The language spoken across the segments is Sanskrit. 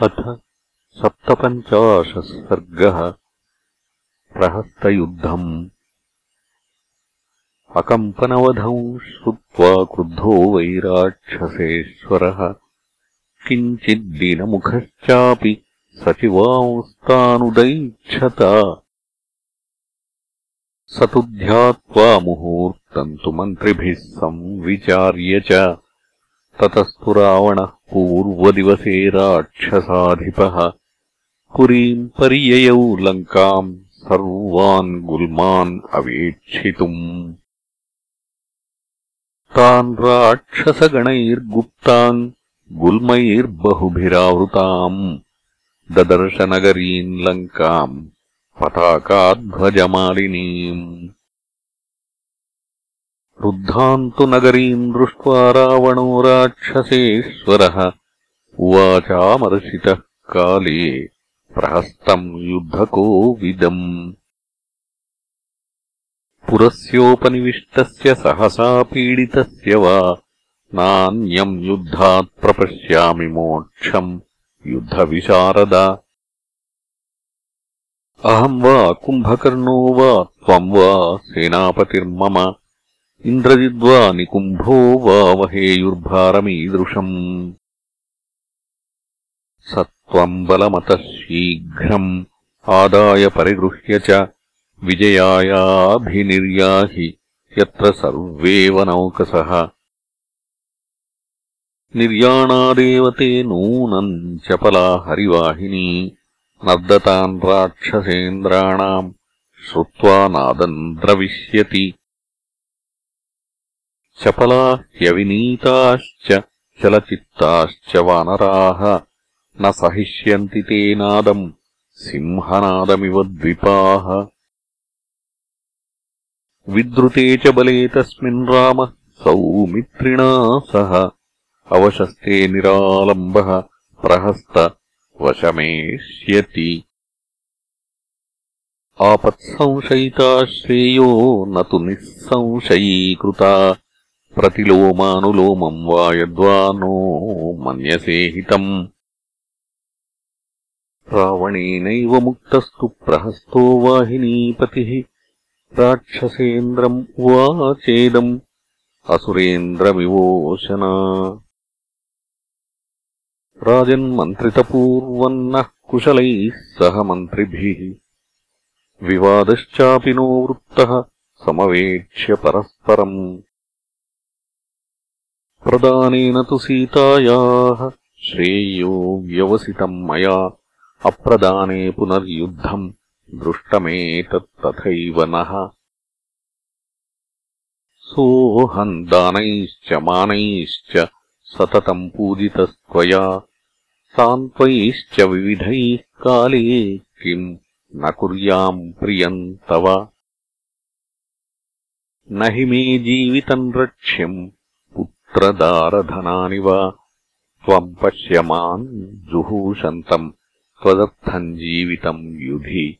अथ सप्तपञ्चाशः सर्गः प्रहस्तयुद्धम्। अकम्पनवधौ श्रुत्वा क्रुद्धो वैराक्षसेश्वरः। किञ्चिद्दिनमुखश्चापि सचिवांस्तानुदैक्षत स तु ध्यात्वा मुहूर्तम् तु मन्त्रिभिः संविचार्य च ततस्तु रावणः पूर्वदिवसे राक्षसाधिपः। पुरीम् पर्ययौ लङ्काम् सर्वान् गुल्मान् अवेक्षितुम्। तान् राक्षसगणैर्गुप्तान् गुल्मैर्बहुभिरावृताम्। ददर्शनगरीम् लङ्काम् पताकाध्वजमालिनीम् रुद्धाम् तु नगरीम् दृष्ट्वा रावणो राक्षसेश्वरः। उवाचामर्शितः काले प्रहस्तम् युद्धकोविदम्। पुरस्योपनिविष्टस्य सहसा पीडितस्य वा नान्यम् युद्धात् प्रपश्यामि मोक्षम् युद्धविशारद। अहम् वा कुम्भकर्णो वा त्वम् वा सेनापतिर्मम इन्द्रजिद्वा निकुम्भो वा वहेयुर्भारमीदृशम् स त्वम् बलमतः शीघ्रम् आदाय परिगृह्य च विजयायाभिनिर्याहि यत्र सर्वे वनौकसः निर्याणादेव ते नूनम् चपला हरिवाहिनी नर्दतान् राक्षसेन्द्राणाम् श्रुत्वा नादम् द्रविष्यति चपला ह्यविनीताश्च चलचित्ताश्च वानराः। न सहिष्यन्ति ते नादम् सिंहनादमिव द्विपाः। विद्रुते च बले तस्मिन् रामः सौमित्रिणा सह। अवशस्ते निरालम्बः प्रहस्त वशमेष्यति। आपत्संशयिता श्रेयो न तु निःसंशयीकृता प्रतिलोमानुलोमम् वा यद्वा नो मन्यसे हितम् रावणेनैव मुक्तस्तु प्रहस्तो वाहिनीपतिः राक्षसेन्द्रम् उवाचेदम् असुरेन्द्रमिवोशना राजन्मन्त्रितपूर्वन्नः कुशलैः सह मन्त्रिभिः विवादश्चापि नो वृत्तः समवेक्ष्य परस्परम् प्रदानेन तु सीतायाः श्रेयो व्यवसितम् मया। अप्रदाने पुनर्युद्धम् दृष्टमेतत्तथैव नः। सोऽहम् दानैश्च मानैश्च सततम् पूजितस्त्वया। सान्त्वैश्च विविधैः काले किम् न कुर्याम् प्रियम् तव। न हि मे जीवितम् रक्ष्यम् पुत्रदारधनानि वा? त्वम् पश्य माम् जुहूषन्तम् त्वदर्थम् जीवितम् युधि।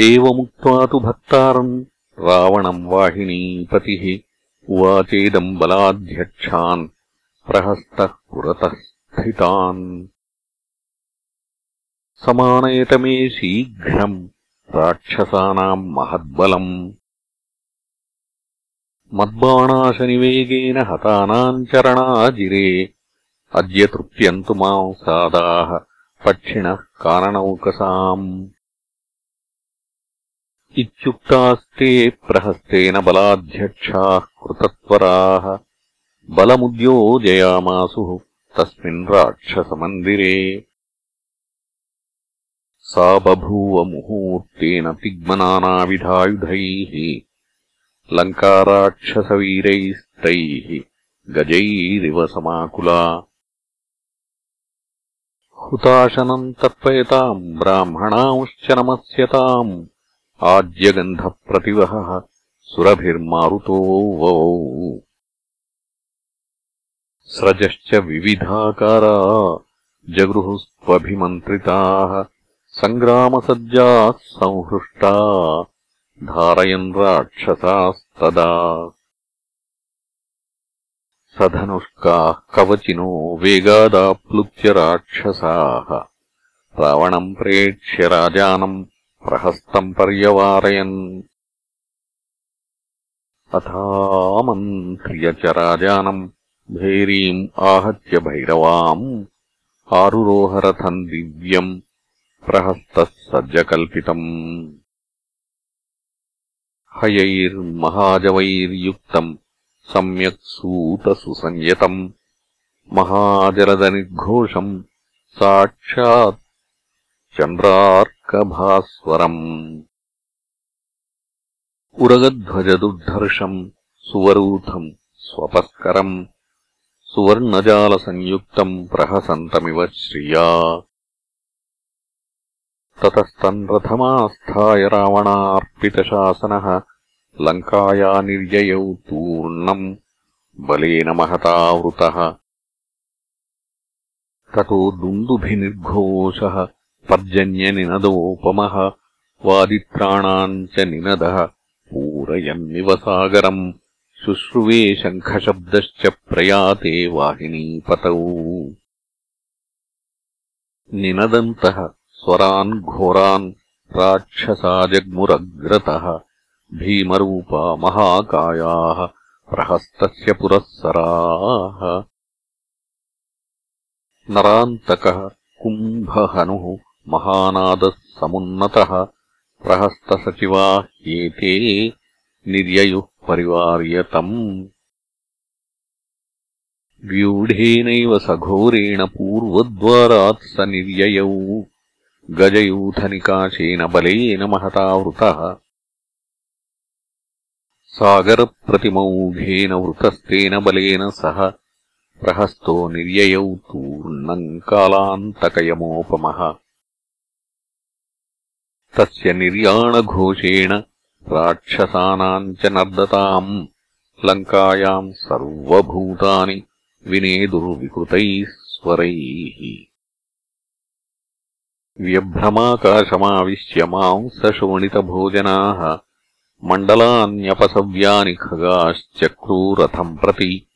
एवमुक्त्वा तु भक्तारम् रावणम् वाहिनीपतिः उवाचेदम् बलाध्यक्षान् प्रहस्तः पुरतः स्थितान्। समानयत मे शीघ्रम् राक्षसानाम् महद्बलम् मद्बाणाशनिवेगेन हतानाम् चरणाजिरे। अद्य तृप्यन्तु मांसादाः पक्षिणः कारणौकसाम् इत्युक्तास्ते प्रहस्तेन बलाध्यक्षाः कृतत्वराः बलमुद्योजयामासुः तस्मिन् राक्षसमन्दिरे। सा बभूव मुहूर्तेन तिग्मनानाविधायुधैः लङ्काराक्षसवीरैस्तैः गजैरिव समाकुला। हुताशनम् तर्पयताम् ब्राह्मणांश्च नमस्यताम्। आज्यगन्धप्रतिवहः सुरभिर्मारुतो वौ। स्रजश्च विविधाकारा जगृहुस्त्वभिमन्त्रिताः सङ्ग्रामसज्जाः संहृष्टा धारयन् राक्षसास्तदा। सधनुष्काः कवचिनो वेगादाप्लुत्य राक्षसाः। रावणम् प्रेक्ष्य राजानम् प्रहस्तम् पर्यवारयन्। अथामन्त्र्य च राजानम् भैरीम् आहत्य भैरवाम्। आरुरोहरथम् दिव्यम् प्रहस्तः सज्जकल्पितम् हयैर्महाजवैर्युक्तम् सम्यक् सूतसुसंयतम्। महाजलदनिर्घोषम् साक्षात् चन्द्रार्कभास्वरम्। उरगध्वजदुर्धर्षम् सुवरूथम् स्वपस्करम्। सुवर्णजालसंयुक्तम् प्रहसन्तमिव श्रिया ततस्तम् रथमास्थाय रावणार्पितशासनः लङ्काया निर्ययौ तूर्णम् बलेन महतावृतः ततो दुन्दुभिनिर्घोषः पर्जन्यनिनदोपमः वादित्राणाम् च निनदः पूरयन्निव सागरम् शुश्रुवे शङ्खशब्दश्च प्रयाते वाहिनीपतौ। निनदन्तः स्वरान् घोरान् राक्षसाजग्मुरग्रतः भीमरूपा महाकायाः प्रहस्तस्य पुरःसराः। नरान्तकः कुम्भहनुः महानादः समुन्नतः प्रहस्तसचिवा ह्येते निर्ययुः परिवार्यतम् व्यूढेनैव सघोरेण पूर्वद्वारात् स निर्ययौ गजयूथनिकाशेन बलेन महतावृतः। सागरप्रतिमौघेन वृतस्तेन बलेन सह। प्रहस्तो निर्ययौ तूर्णम् कालान्तकयमोपमः। तस्य निर्याणघोषेण राक्षसानाम् च नर्दताम्। लङ्कायाम् सर्वभूतानि विनेदुर्विकृतैः स्वरैः व्यभ्रमाकाशमाविश्य मांसशोणितभोजनाः मण्डलान्यपसव्यानि खगाश्चक्रूरथम् प्रति।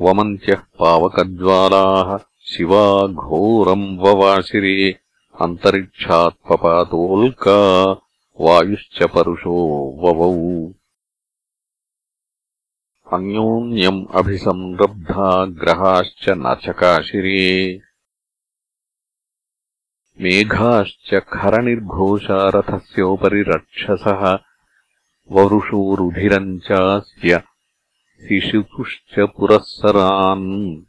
वमन्त्यः पावकज्वालाः शिवा घोरम् ववाशिरे अन्तरिक्षात्पपातोल्का वायुश्च परुषो ववौ। अन्योन्यम् अभिसंरब्धा ग्रहाश्च न चकाशिरे मेघाश्च खरनिर्घोषा रथस्योपरि रक्षसः वरुषोरुधिरम् चास्य शिशुतुश्च पुरःसरान्।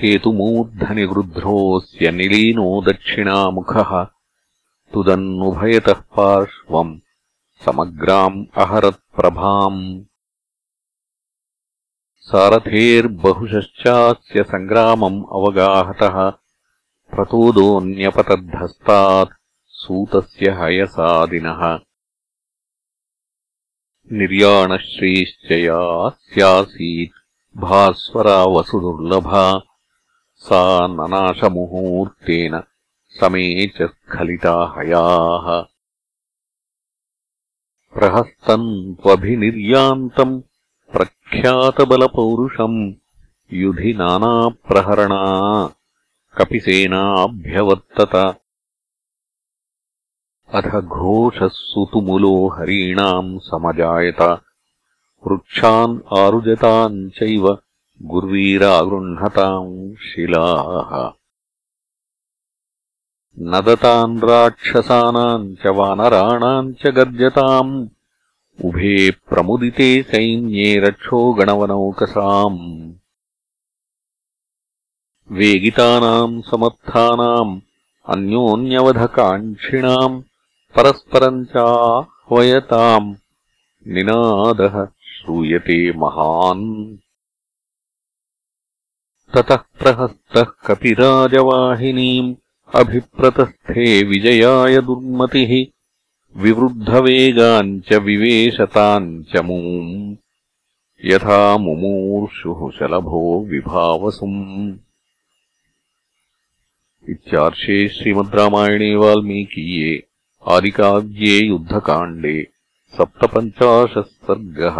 केतुमूर्धनिवृध्रोऽस्य निलीनो दक्षिणामुखः तुदन्नुभयतः पार्श्वम् समग्राम् अहरत्प्रभाम्। सारथेर्बहुशश्चास्य सङ्ग्रामम् अवगाहतः प्रतोदोऽन्यपतद्धस्तात् सूतस्य हयसादिनः। निर्याणश्रीश्च यास्यासीत् भास्वरा वसुदुर्लभा। सा ननाशमुहूर्तेन समे च स्खलिता हयाः। प्रहस्तम् त्वभिनिर्यान्तम् प्रख्यातबलपौरुषम् युधि नानाप्रहरणा कपिसेनाभ्यवर्तत। अथ घोषः सुतुमुलो हरीणाम् समजायत। वृक्षान् आरुजताम् चैव गुर्वीरागृह्णताम् शिलाः। नदताम् राक्षसानाम् च वानराणाम् च गर्जताम्। उभे प्रमुदिते सैन्ये रक्षो गणवनौकसाम् वेगितानाम् समर्थानाम् अन्योन्यवधकाङ्क्षिणाम् परस्परम् चाह्वयताम्। निनादः श्रूयते महान्। ततः प्रहस्तः कपिराजवाहिनीम् अभिप्रतस्थे विजयाय दुर्मतिः विवृद्धवेगाम् च विवेशताम् च मूम्। यथा मुमूर्षुः शलभो विभावसुम् इत्यार्षे श्रीमद्रामायणे वाल्मीकीये आदिकाव्ये युद्धकाण्डे सप्तपञ्चाशः सर्गः।